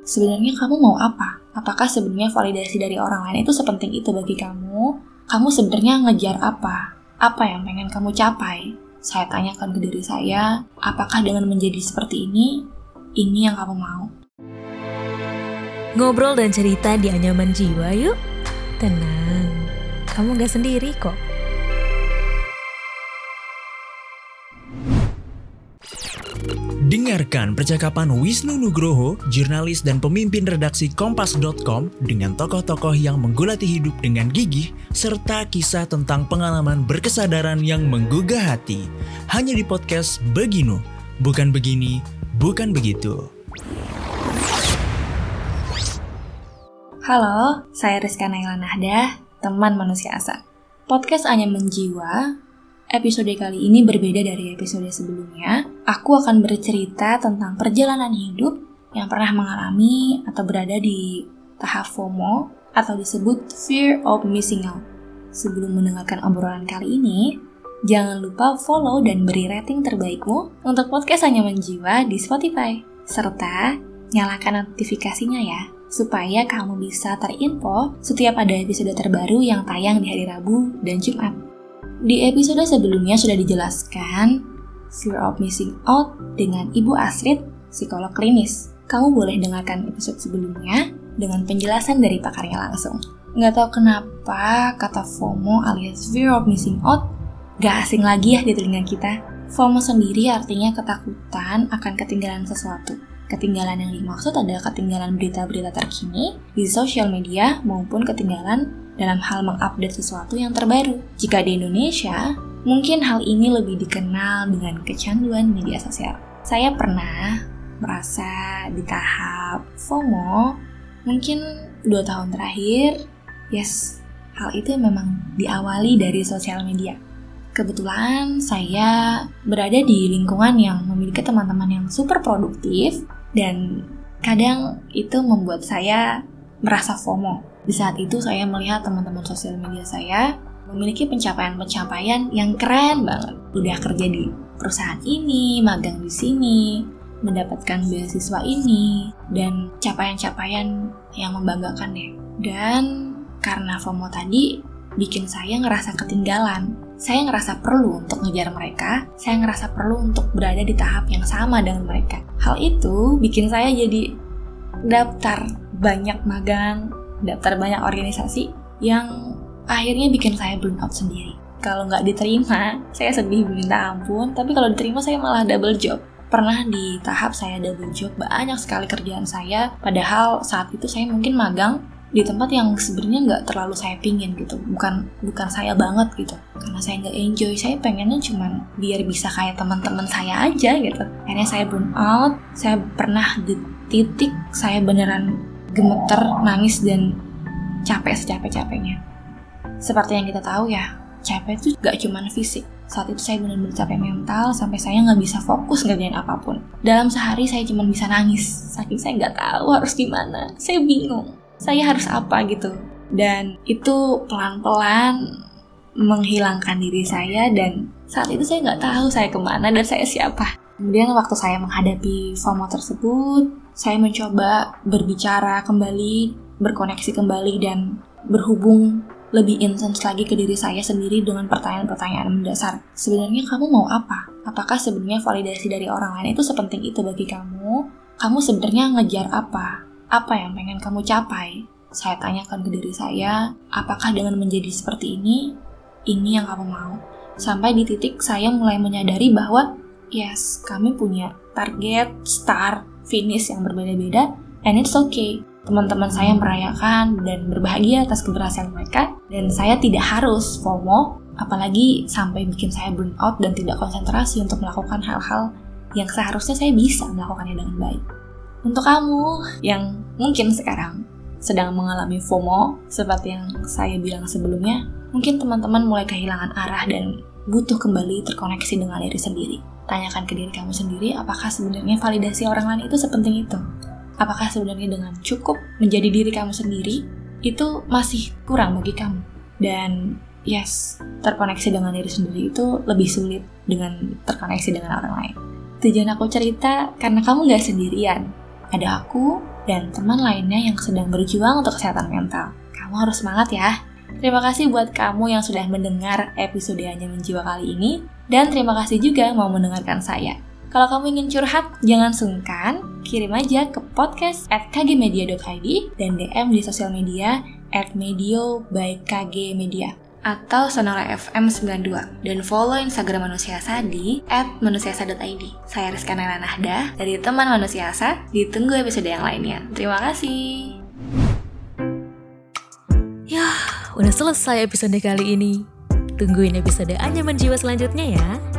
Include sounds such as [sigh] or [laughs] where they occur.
Sebenarnya kamu mau apa? Apakah sebenarnya validasi dari orang lain itu sepenting itu bagi kamu? Kamu sebenarnya ngejar apa? Apa yang pengen kamu capai? Saya tanyakan ke diri saya, apakah dengan menjadi seperti ini, ini yang kamu mau? Ngobrol dan cerita di anyaman jiwa yuk. Tenang, kamu gak sendiri kok. Dengarkan percakapan Wisnu Nugroho, jurnalis dan pemimpin redaksi Kompas.com dengan tokoh-tokoh yang menggulati hidup dengan gigih, serta kisah tentang pengalaman berkesadaran yang menggugah hati. Hanya di podcast Beginu, bukan begini, bukan begitu. Halo, saya Rizka Naila Nahdah, teman manusia asa. Podcast Anya Menjiwa Episode kali ini berbeda dari episode sebelumnya. Aku akan bercerita tentang perjalanan hidup yang pernah mengalami atau berada di tahap FOMO atau disebut Fear of Missing Out. Sebelum mendengarkan obrolan kali ini, jangan lupa follow dan beri rating terbaikmu untuk podcast Hanya Menjiwa di Spotify. Serta nyalakan notifikasinya ya, supaya kamu bisa terinfo setiap ada episode terbaru yang tayang di hari Rabu dan Jumat. Di episode sebelumnya sudah dijelaskan Fear of Missing Out dengan Ibu Astrid, psikolog klinis. Kamu boleh dengarkan episode sebelumnya dengan penjelasan dari pakarnya langsung. Nggak tahu kenapa kata FOMO alias Fear of Missing Out gak asing lagi ya di telinga kita. FOMO sendiri artinya ketakutan akan ketinggalan sesuatu. Ketinggalan yang dimaksud adalah ketinggalan berita-berita terkini di sosial media maupun ketinggalan dalam hal mengupdate sesuatu yang terbaru. Jika di Indonesia, mungkin hal ini lebih dikenal dengan kecanduan media sosial. Saya pernah merasa di tahap FOMO, mungkin dua tahun terakhir, yes, hal itu memang diawali dari sosial media. Kebetulan saya berada di lingkungan yang memiliki teman-teman yang super produktif dan kadang itu membuat saya merasa FOMO di saat itu saya melihat teman-teman sosial media saya memiliki pencapaian-pencapaian yang keren banget. Udah kerja di perusahaan ini, magang di sini, mendapatkan beasiswa ini, dan capaian-capaian yang membanggakan deh. Dan karena FOMO tadi, bikin saya ngerasa ketinggalan. Saya ngerasa perlu untuk ngejar mereka, saya ngerasa perlu untuk berada di tahap yang sama dengan mereka. Hal itu bikin saya jadi daftar banyak magang, daftar banyak organisasi yang akhirnya bikin saya burn out sendiri. Kalau nggak diterima, [laughs] saya sedih minta ampun, tapi kalau diterima saya malah double job. Pernah di tahap saya double job, banyak sekali kerjaan saya, padahal saat itu saya mungkin magang di tempat yang sebenarnya nggak terlalu saya pingin gitu. Bukan bukan saya banget gitu. Karena saya nggak enjoy. Saya pengennya cuman biar bisa kayak teman-teman saya aja gitu. Akhirnya saya burn out. Saya pernah di titik saya beneran gemeter, nangis, dan capek secapek-capeknya. Seperti yang kita tahu ya, capek itu gak cuma fisik. Saat itu saya benar-benar capek mental sampai saya nggak bisa fokus ngerjain apa pun. Dalam sehari saya cuma bisa nangis, saking saya nggak tahu harus gimana. Saya bingung, saya harus apa gitu. Dan itu pelan-pelan menghilangkan diri saya dan saat itu saya nggak tahu saya ke mana dan saya siapa. Kemudian waktu saya menghadapi FOMO tersebut, saya mencoba berbicara kembali, berkoneksi kembali, dan berhubung lebih intens lagi ke diri saya sendiri dengan pertanyaan-pertanyaan mendasar. Sebenarnya kamu mau apa? Apakah sebenarnya validasi dari orang lain itu sepenting itu bagi kamu? Kamu sebenarnya ngejar apa? Apa yang pengen kamu capai? Saya tanyakan ke diri saya, apakah dengan menjadi seperti ini, ini yang kamu mau? Sampai di titik saya mulai menyadari bahwa, yes, kami punya target, start, finish yang berbeda-beda, and it's okay. Teman-teman saya merayakan dan berbahagia atas keberhasilan mereka, dan saya tidak harus FOMO, apalagi sampai bikin saya burn out dan tidak konsentrasi untuk melakukan hal-hal yang seharusnya saya bisa melakukannya dengan baik. Untuk kamu yang mungkin sekarang sedang mengalami FOMO, seperti yang saya bilang sebelumnya, mungkin teman-teman mulai kehilangan arah dan butuh kembali terkoneksi dengan diri sendiri. Tanyakan ke diri kamu sendiri, apakah sebenarnya validasi orang lain itu sepenting itu? Apakah sebenarnya dengan cukup menjadi diri kamu sendiri, itu masih kurang bagi kamu? Dan yes, terkoneksi dengan diri sendiri itu lebih sulit dengan terkoneksi dengan orang lain. Tujuan aku cerita karena kamu gak sendirian. Ada aku dan teman lainnya yang sedang berjuang untuk kesehatan mental. Kamu harus semangat ya. Terima kasih buat kamu yang sudah mendengar episode Hanya Menjiwa kali ini, dan terima kasih juga mau mendengarkan saya. Kalau kamu ingin curhat, jangan sungkan, kirim aja ke podcast at kgmedia.id dan DM di sosial media at medio by KG Media atau Sonora FM 92 dan follow Instagram Manusia Asa di @manusiasa.id. Saya Rizka Nahda dari teman Manusia Asa. Ditunggu episode yang lainnya. Terima kasih. Yah, udah selesai episode kali ini. Tungguin episode Anyaman Jiwa selanjutnya ya.